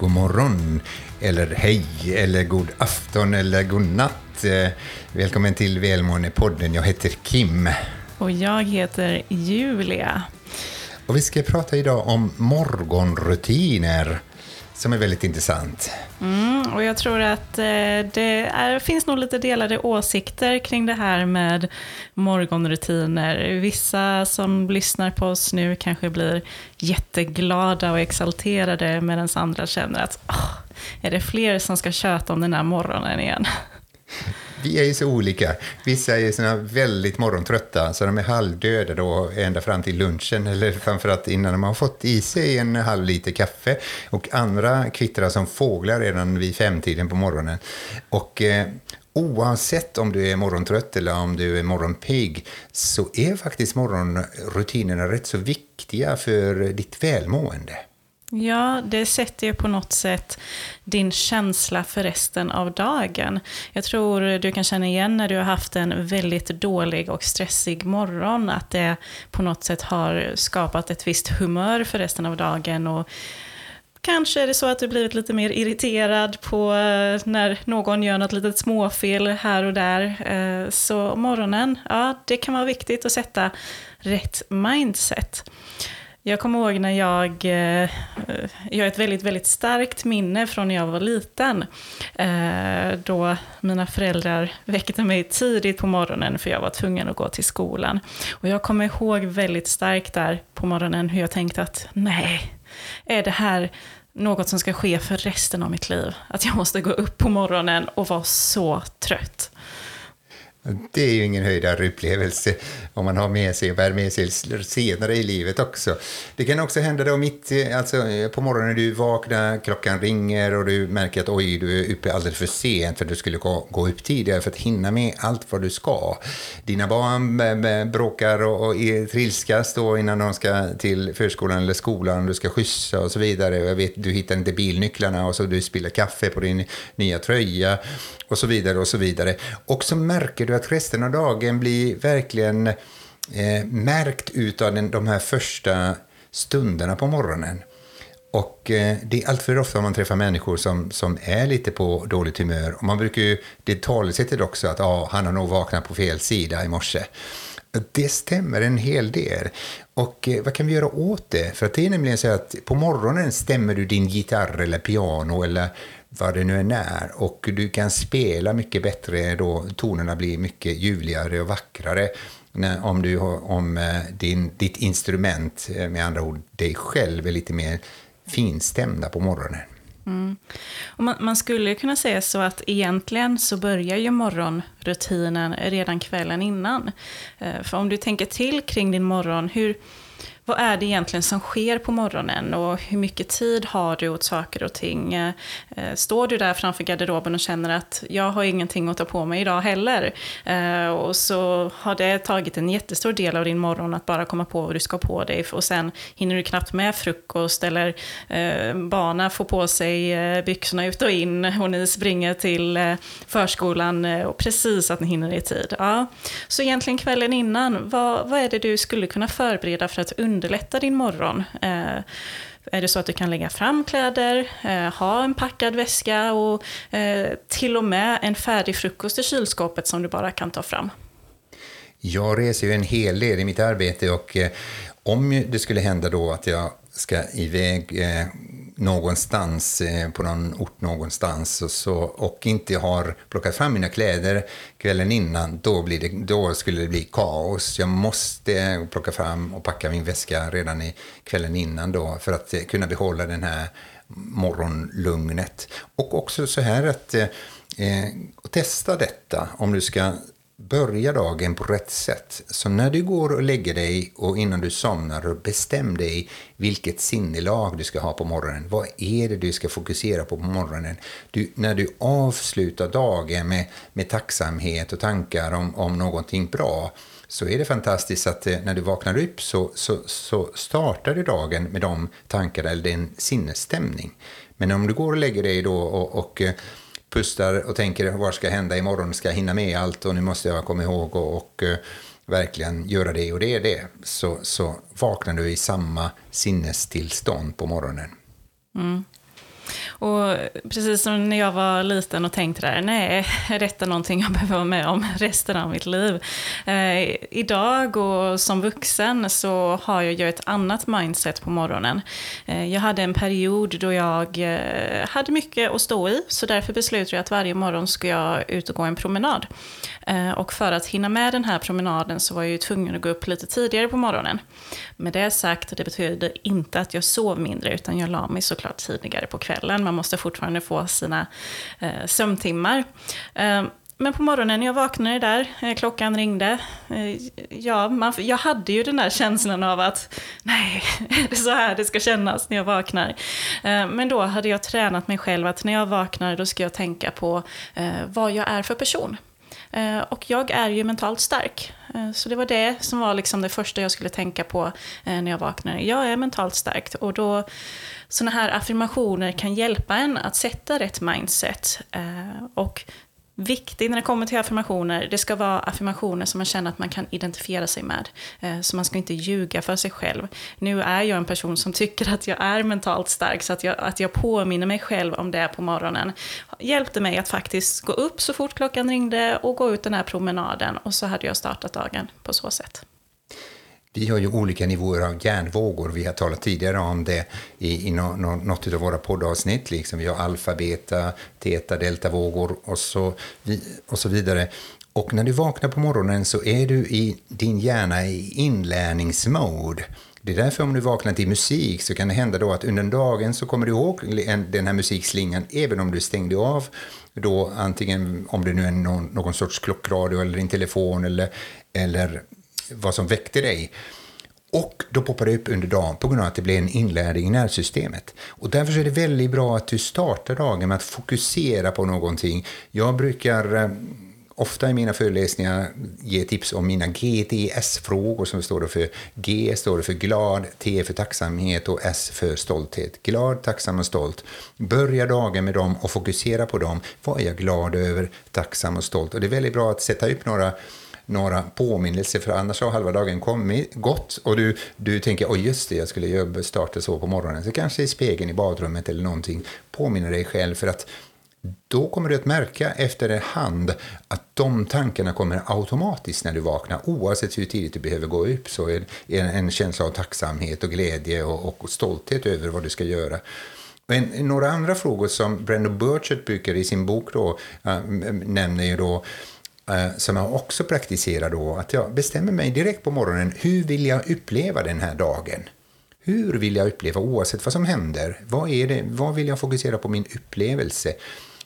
god morgon, eller hej, eller god afton, eller god natt. Eh, Välkommen till Välmående-podden. Jag heter Kim. Och jag heter Julia. Och vi ska prata idag om morgonrutiner, som är väldigt intressant. Mm, och jag tror att eh, det är, finns nog lite delade åsikter kring det här med morgonrutiner. Vissa som lyssnar på oss nu kanske blir jätteglada och exalterade medan andra känner att oh, är det fler som ska köta om den här morgonen igen? Vi är ju så olika. Vissa är ju såna väldigt morgontrötta, så de är halvdöda då ända fram till lunchen, eller framförallt innan de har fått i sig en halv liter kaffe. Och andra kvittrar som fåglar redan vid femtiden på morgonen. Och eh, oavsett om du är morgontrött eller om du är morgonpigg så är faktiskt morgonrutinerna rätt så viktiga för ditt välmående. Ja, det sätter ju på något sätt din känsla för resten av dagen. Jag tror du kan känna igen när du har haft en väldigt dålig och stressig morgon, att det på något sätt har skapat ett visst humör för resten av dagen. Och Kanske är det så att du blivit lite mer irriterad på eh, när någon gör något litet småfel här och där. Eh, så morgonen, ja, det kan vara viktigt att sätta rätt mindset. Jag kommer ihåg när jag, eh, jag har ett väldigt, väldigt starkt minne från när jag var liten. Eh, då mina föräldrar väckte mig tidigt på morgonen för jag var tvungen att gå till skolan. Och jag kommer ihåg väldigt starkt där på morgonen hur jag tänkte att nej, är det här något som ska ske för resten av mitt liv? Att jag måste gå upp på morgonen och vara så trött. Det är ju ingen höjdare upplevelse om man har med sig och bär med sig senare i livet också. Det kan också hända då mitt, alltså på morgonen när du vaknar, klockan ringer och du märker att oj, du är uppe alldeles för sent för att du skulle gå, gå upp tidigare för att hinna med allt vad du ska. Dina barn bråkar och, och trilskas då innan de ska till förskolan eller skolan, du ska skjutsa och så vidare. Jag vet, du hittar inte bilnycklarna och så du spiller kaffe på din nya tröja och så vidare och så vidare. Och så märker du att resten av dagen blir verkligen eh, märkt utav den, de här första stunderna på morgonen. Och eh, det är alltför ofta man träffar människor som, som är lite på dåligt humör. Och man brukar ju, det talesättet också att ah, han har nog vaknat på fel sida i morse. Det stämmer en hel del. Och eh, vad kan vi göra åt det? För att det är nämligen så att på morgonen stämmer du din gitarr eller piano eller vad det nu än är. Och du kan spela mycket bättre då tonerna blir mycket ljuvligare och vackrare. Om, du, om eh, din, ditt instrument, eh, med andra ord dig själv, är lite mer finstämda på morgonen. Mm. Och man, man, skulle kunna säga så att egentligen så börjar ju morgonrutinen redan kvällen innan. Eh, för om du tänker till kring din morgon, hur, vad är det egentligen som sker på morgonen och hur mycket tid har du åt saker och ting? Eh, står du där framför garderoben och känner att jag har ingenting att ta på mig idag heller eh, och så har det tagit en jättestor del av din morgon att bara komma på vad du ska ha på dig och sen hinner du knappt med frukost eller barna barnen får på sig byxorna ut och in och ni springer till förskolan och precis att ni hinner i tid. Ja. Så egentligen kvällen innan, vad, vad är det du skulle kunna förbereda för att underlätta underlätta din morgon. Eh, är det så att du kan lägga fram kläder, eh, ha en packad väska och eh, till och med en färdig frukost i kylskåpet som du bara kan ta fram? Jag reser ju en hel del i mitt arbete och eh, om det skulle hända då att jag ska iväg eh, någonstans, eh, på någon ort någonstans och, så, och inte har plockat fram mina kläder kvällen innan, då, blir det, då skulle det bli kaos. Jag måste plocka fram och packa min väska redan i kvällen innan då för att eh, kunna behålla den här morgonlugnet. Och också så här att eh, eh testa detta om du ska börja dagen på rätt sätt. Så när du går och lägger dig och innan du somnar, bestäm dig vilket sinnelag du ska ha på morgonen. Vad är det du ska fokusera på på morgonen? Du, när du avslutar dagen med, med tacksamhet och tankar om, om någonting bra, så är det fantastiskt att eh, när du vaknar upp så, så, så startar du dagen med de tankarna eller den sinnesstämning. Men om du går och lägger dig då och, och eh, pustar och tänker vad ska hända imorgon, ska jag hinna med allt och nu måste jag komma ihåg och, och eh, verkligen göra det och det är det, så, så vaknar du i samma sinnestillstånd på morgonen. Mm. Och precis som när jag var liten och tänkte där, nej, detta är någonting jag behöver vara med om resten av mitt liv? Eh, idag och som vuxen så har jag ju ett annat mindset på morgonen. Eh, jag hade en period då jag eh, hade mycket att stå i, så därför beslutade jag att varje morgon ska jag ut och gå en promenad. Eh, och för att hinna med den här promenaden så var jag ju tvungen att gå upp lite tidigare på morgonen. Med det sagt, det betyder inte att jag sov mindre, utan jag la mig såklart tidigare på kvällen. Man måste fortfarande få sina eh, sömntimmar. Eh, men på morgonen när jag vaknade där, eh, klockan ringde, eh, ja, man, jag hade ju den där känslan av att nej, är det så här det ska kännas när jag vaknar? Eh, men då hade jag tränat mig själv att när jag vaknar då ska jag tänka på eh, vad jag är för person. Eh, och jag är ju mentalt stark. Eh, så det var det som var liksom det första jag skulle tänka på eh, när jag vaknade. Jag är mentalt stark. Och då, sådana här affirmationer kan hjälpa en att sätta rätt mindset. Och viktigt när det kommer till affirmationer, det ska vara affirmationer som man känner att man kan identifiera sig med. Eh, så man ska inte ljuga för sig själv. Nu är jag en person som tycker att jag är mentalt stark, så att jag, att jag påminner mig själv om det på morgonen hjälpte mig att faktiskt gå upp så fort klockan ringde och gå ut den här promenaden. Och så hade jag startat dagen på så sätt. Vi har ju olika nivåer av hjärnvågor. Vi har talat tidigare om det i, i no, no, något av våra poddavsnitt. Liksom. Vi har alfa, beta, teta, deltavågor och så, och så vidare. Och när du vaknar på morgonen så är du i din hjärna i inlärningsmode. Det är därför om du vaknar till musik så kan det hända då att under dagen så kommer du ihåg den här musikslingan även om du stängde av då antingen om det nu är någon, någon sorts klockradio eller din telefon eller, eller vad som väckte dig. Och då poppar det upp under dagen på grund av att det blir en inlärning i nervsystemet. Och därför är det väldigt bra att du startar dagen med att fokusera på någonting. Jag brukar eh, ofta i mina föreläsningar ge tips om mina GTS-frågor som står för G står för glad, T för tacksamhet och S för stolthet. Glad, tacksam och stolt. Börja dagen med dem och fokusera på dem. Vad är jag glad över, tacksam och stolt? Och det är väldigt bra att sätta upp några några påminnelser, för annars har halva dagen kommit, gått och du, du tänker oj just det, jag skulle starta så på morgonen. Så kanske i spegeln i badrummet eller någonting påminner dig själv för att då kommer du att märka efterhand att de tankarna kommer automatiskt när du vaknar. Oavsett hur tidigt du behöver gå upp så är det en känsla av tacksamhet och glädje och, och stolthet över vad du ska göra. Men några andra frågor som Brandon Burchett brukar i sin bok då, äh, nämner ju då Eh, som jag också praktiserar då, att jag bestämmer mig direkt på morgonen, hur vill jag uppleva den här dagen? Hur vill jag uppleva oavsett vad som händer? Vad, är det, vad vill jag fokusera på min upplevelse?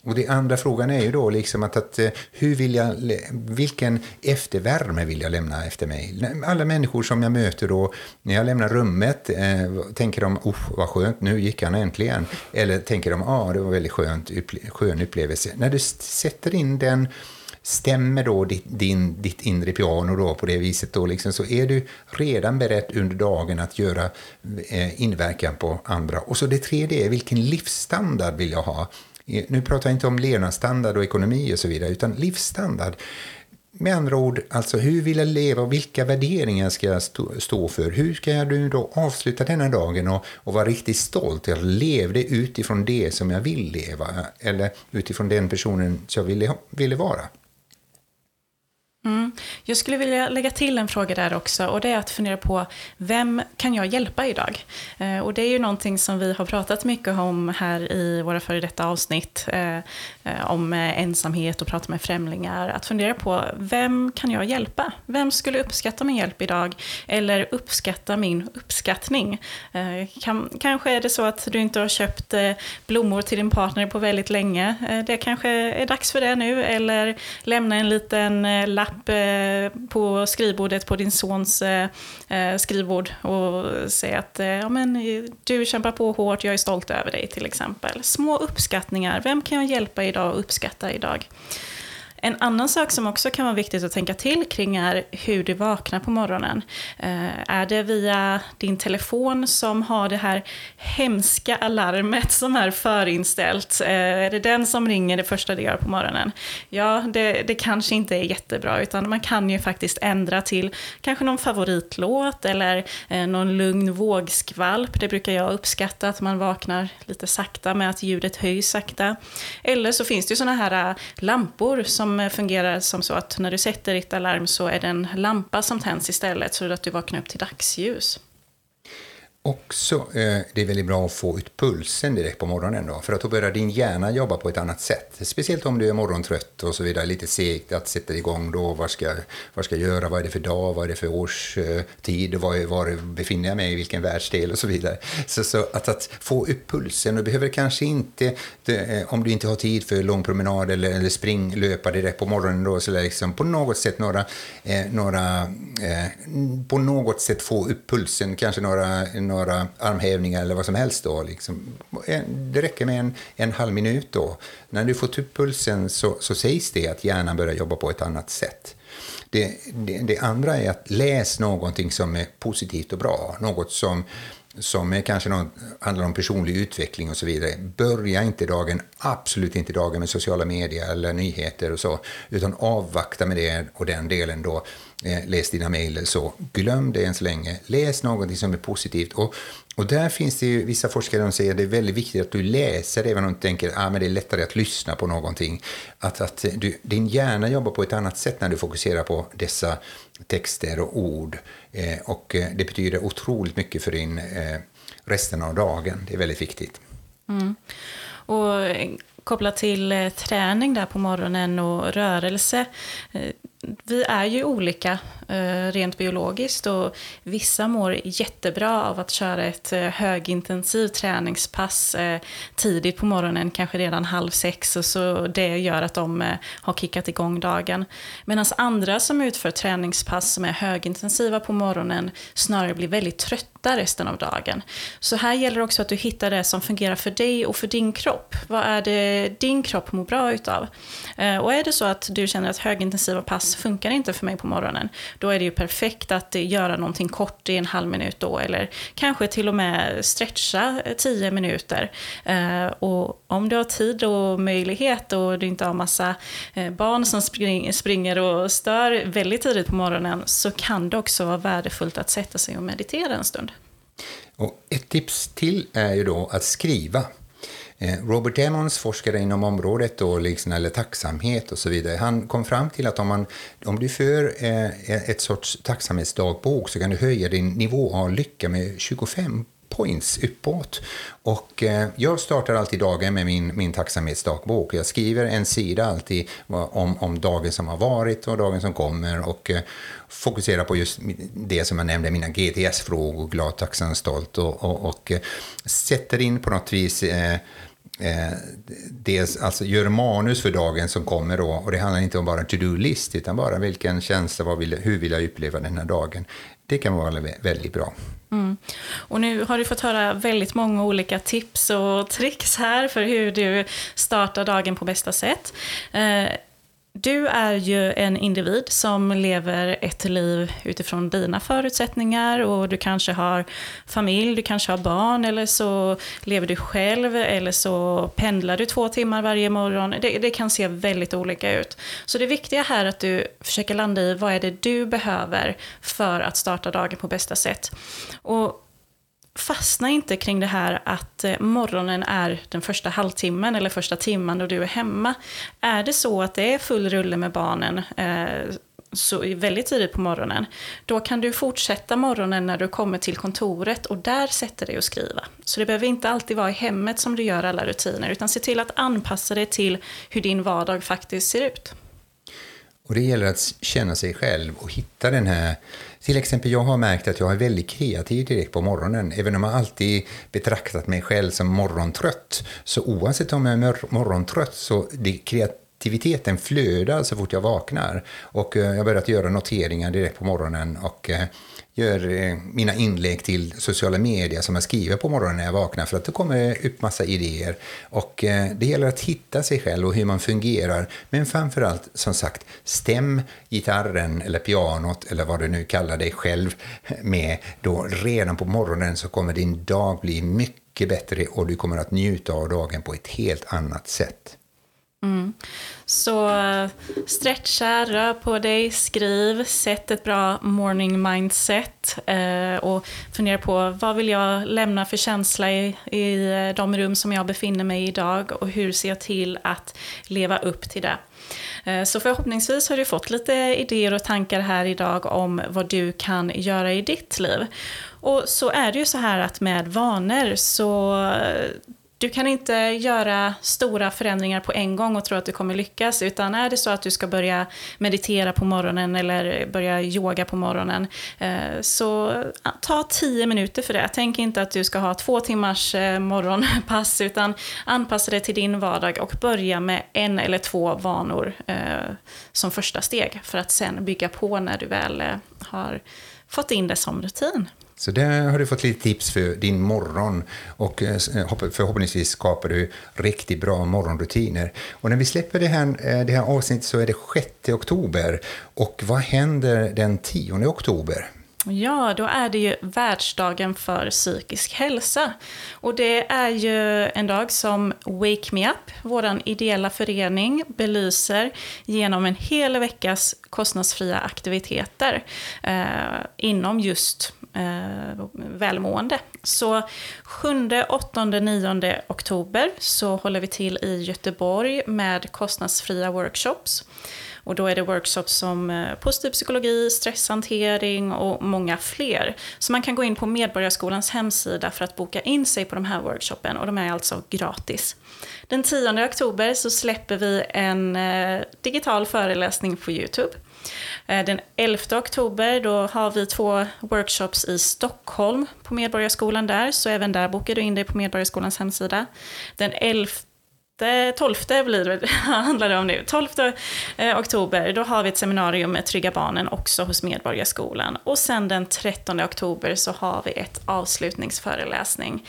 Och den andra frågan är ju då liksom att, att eh, hur vill jag, vilken eftervärme vill jag lämna efter mig? Alla människor som jag möter då, när jag lämnar rummet, eh, tänker de, oh, vad skönt, nu gick han äntligen. Eller tänker de, ja, ah, det var väldigt skönt, skön upplevelse. När du sätter in den stämmer då ditt, din, ditt inre piano då på det viset då liksom, så är du redan beredd under dagen att göra eh, inverkan på andra. Och så det tredje är vilken livsstandard vill jag ha? Eh, nu pratar jag inte om levnadsstandard och ekonomi och så vidare, utan livsstandard. Med andra ord, alltså hur vill jag leva och vilka värderingar ska jag stå, för? Hur ska jag nu då avsluta denna dagen och, och vara riktigt stolt? Jag levde utifrån det som jag vill leva, eller utifrån den personen som jag ville, ville vara. Mm. Jag skulle vilja lägga till en fråga där också och det är att fundera på vem kan jag hjälpa idag? Eh, och det är ju någonting som vi har pratat mycket om här i våra före detta avsnitt eh, eh om eh, ensamhet och prata med främlingar. Att fundera på vem kan jag hjälpa? Vem skulle uppskatta min hjälp idag? Eller uppskatta min uppskattning? Eh, kan, kanske är det så att du inte har köpt eh, blommor till din partner på väldigt länge. Eh, det kanske är dags för det nu eller lämna en liten lapp lapp eh, på skrivbordet på din sons eh, eh, skrivbord och säga att ja, men, du kämpar på hårt, jag är stolt över dig till exempel. Små uppskattningar, vem kan jag hjälpa idag och uppskatta idag? En annan sak som också kan vara viktigt att tänka till kring är hur du vaknar på morgonen. Eh, är det via din telefon som har det här hemska alarmet som är förinställt? Eh, är det den som ringer det första du gör på morgonen? Ja, det, det kanske inte är jättebra, utan man kan ju faktiskt ändra till kanske någon favoritlåt eller eh, någon lugn vågskvalp. Det brukar jag uppskatta, att man vaknar lite sakta med att ljudet höjs sakta. Eller så finns det ju sådana här eh, lampor som Eh, fungerar som så att när du sätter ditt alarm så är det en lampa som tänds istället så att du vaknar upp till dagsljus. Också, eh, det är väldigt bra att få ut pulsen direkt på morgonen då, för att då börjar din hjärna jobba på ett annat sätt. Speciellt om du är morgontrött och så vidare, lite segt att sätta igång då, vad ska, vad ska jag göra, vad är det för dag, vad är det för årstid, eh, var, var befinner jag mig, i vilken världsdel och så vidare. Så, så att, att få upp pulsen, du behöver kanske inte, det, eh, om du inte har tid för lång promenad eller, eller spring, löpa direkt på morgonen då, så liksom på något sätt några, eh, några eh, på något sätt få upp pulsen, kanske några några armhävningar eller vad som helst. Då, liksom. Det räcker med en, en halv minut då. När du får upp pulsen så, så sägs det att hjärnan börjar jobba på ett annat sätt. Det, det, det, andra är att läs någonting som är positivt och bra. Något som, som är kanske någon, handlar om personlig utveckling och så vidare. Börja inte dagen, absolut inte dagen med sociala medier eller nyheter och så, utan avvakta med det och den delen då Eh, läs dina mejl så glöm det än så länge. Läs någonting som är positivt. Och, och där finns det ju vissa forskare som säger att det är väldigt viktigt att du läser även om du tänker att ah, det är lättare att lyssna på någonting. Att, att du, din hjärna jobbar på ett annat sätt när du fokuserar på dessa texter och ord. Eh, och eh, det betyder otroligt mycket för din eh, resten av dagen. Det är väldigt viktigt. Mm. Och eh, kopplat till eh, träning där på morgonen och rörelse. Vi är ju olika Eh, rent biologiskt och vissa mår jättebra av att köra ett eh, högintensivt träningspass eh, tidigt på morgonen, kanske redan halv sex och så det gör att de har kickat igång dagen. Medan andra som utför träningspass som är högintensiva på morgonen snarare blir väldigt trötta resten av dagen. Så här gäller det också att du hittar det som fungerar för dig och för din kropp. Vad är det din kropp mår bra utav. Och är det så att du känner att högintensiva pass funkar inte för mig på morgonen, då är det ju perfekt att göra någonting kort i en halv minut då, eller kanske till och med stretcha tio minuter. Eh, och om du har tid och möjlighet och du inte har massa eh, barn som springer och stör väldigt tidigt på morgonen, så kan det också vara värdefullt att sätta sig och meditera en stund. Och ett tips till är ju då att skriva. Eh, Robert Emmons, forskare inom området, då, liksom, eller tacksamhet och så vidare, han kom fram till att om, man, om du för eh, ett sorts tacksamhetsdagbok så kan du höja din nivå av lycka med 25 points uppåt. Och eh, jag startar alltid dagen med min, min tacksamhetsdagbok. Jag skriver en sida alltid om, om dagen som har varit och dagen som kommer och eh, fokuserar på just det som jag nämnde, mina GTS-frågor, glad, tacksam, stolt och, och, och eh, sätter in på något vis eh, eh, dels, alltså gör manus för dagen som kommer då, och det handlar inte om bara to-do-list, utan bara vilken känsla, vad vill, hur vill jag uppleva den här dagen. Det kan vara väldigt bra. Mm. Och nu har du fått höra väldigt många olika tips och tricks här för hur du startar dagen på bästa sätt. Eh, du är ju en individ som lever ett liv utifrån dina förutsättningar och du kanske har familj, du kanske har barn eller så lever du själv eller så pendlar du två timmar varje morgon. Det, det kan se väldigt olika ut. Så det viktiga här är att du försöker landa i vad är det du behöver för att starta dagen på bästa sätt. Och fastna inte kring det här att eh, morgonen är den första halvtimmen eller första timman då du är hemma. Är det så att det är full rulle med barnen eh, så väldigt tidigt på morgonen, då kan du fortsätta morgonen när du kommer till kontoret och där sätter dig och skriva. Så det behöver inte alltid vara i hemmet som du gör alla rutiner, utan se till att anpassa dig till hur din vardag faktiskt ser ut. Och det gäller att känna sig själv och hitta den här... Till exempel, jag har märkt att jag är väldigt kreativ direkt på morgonen. Även om jag alltid betraktat mig själv som morgontrött. Så oavsett om jag är morgontrött så det aktiviteten flödar så fort jag vaknar. Och eh, jag har börjat göra noteringar direkt på morgonen och eh, gör eh, mina inlägg till sociala medier som jag skriver på morgonen när jag vaknar för att det kommer upp massa idéer. Och eh, det gäller att hitta sig själv och hur man fungerar. Men framförallt, som sagt, stäm gitarren eller pianot eller vad du nu kallar dig själv med. Då redan på morgonen så kommer din dag bli mycket bättre och du kommer att njuta av dagen på ett helt annat sätt. Mm. Så stretcha, rör på dig, skriv, sätt ett bra morning mindset eh, och fundera på vad vill jag lämna för känsla i, i eh, de rum som jag befinner mig i idag och hur ser jag till att leva upp till det. Eh, så förhoppningsvis har du fått lite idéer och tankar här idag om vad du kan göra i ditt liv. Och så är det ju så här att med vanor så du kan inte göra stora förändringar på en gång och tro att du kommer lyckas. Utan är det så att du ska börja meditera på morgonen eller börja yoga på morgonen, eh, så ta tio minuter för det. Tänk inte att du ska ha två timmars eh, morgonpass, utan anpassa det till din vardag och börja med en eller två vanor eh, som första steg, för att sen bygga på när du väl har fått in det som rutin. Så där har du fått lite tips för din morgon och eh, eh, förhoppningsvis skapar du riktigt bra morgonrutiner. Och när vi släpper det här, eh, det här avsnittet så är det 6 oktober. Och vad händer den 10 oktober? Ja, då är det ju världsdagen för psykisk hälsa. Och det är ju en dag som Wake Me Up, vår ideella förening, belyser genom en hel veckas kostnadsfria aktiviteter eh, inom just eh, välmående. Så 7, 8, 9 oktober så håller vi till i Göteborg med kostnadsfria workshops. Och då är det workshops som eh, positiv psykologi, stresshantering och många fler. Så man kan gå in på Medborgarskolans hemsida för att boka in sig på de här workshopen och de är alltså gratis. Den 10 oktober så släpper vi en eh, digital föreläsning på Youtube. Eh, den 11 oktober då har vi två workshops i Stockholm på Medborgarskolan där, så även där bokar du in dig på Medborgarskolans hemsida. Den 11 12 blir det, handlar det om nu. 12 eh, oktober, då har vi ett seminarium med Trygga Barnen också hos Medborgarskolan. Och sen den 13 oktober så har vi ett avslutningsföreläsning.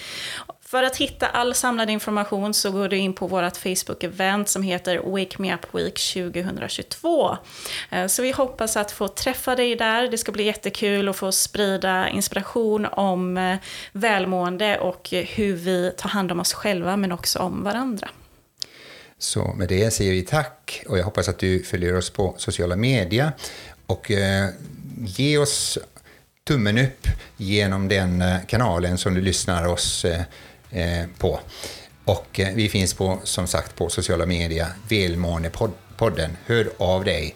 För att hitta all samlad information så går du in på vårt Facebook-event som heter Wake Me Up Week 2022. Eh, så vi hoppas att få träffa dig där. Det ska bli jättekul att få sprida inspiration om eh, välmående och eh, hur vi tar hand om oss själva men också om varandra. Så med det säger vi tack och jag hoppas att du följer oss på sociala medier och eh, ge oss tummen upp genom den kanalen som du lyssnar oss Eh, på. Och eh, vi finns på, som sagt på sociala medier, Välmåendepodden. Hör av dig.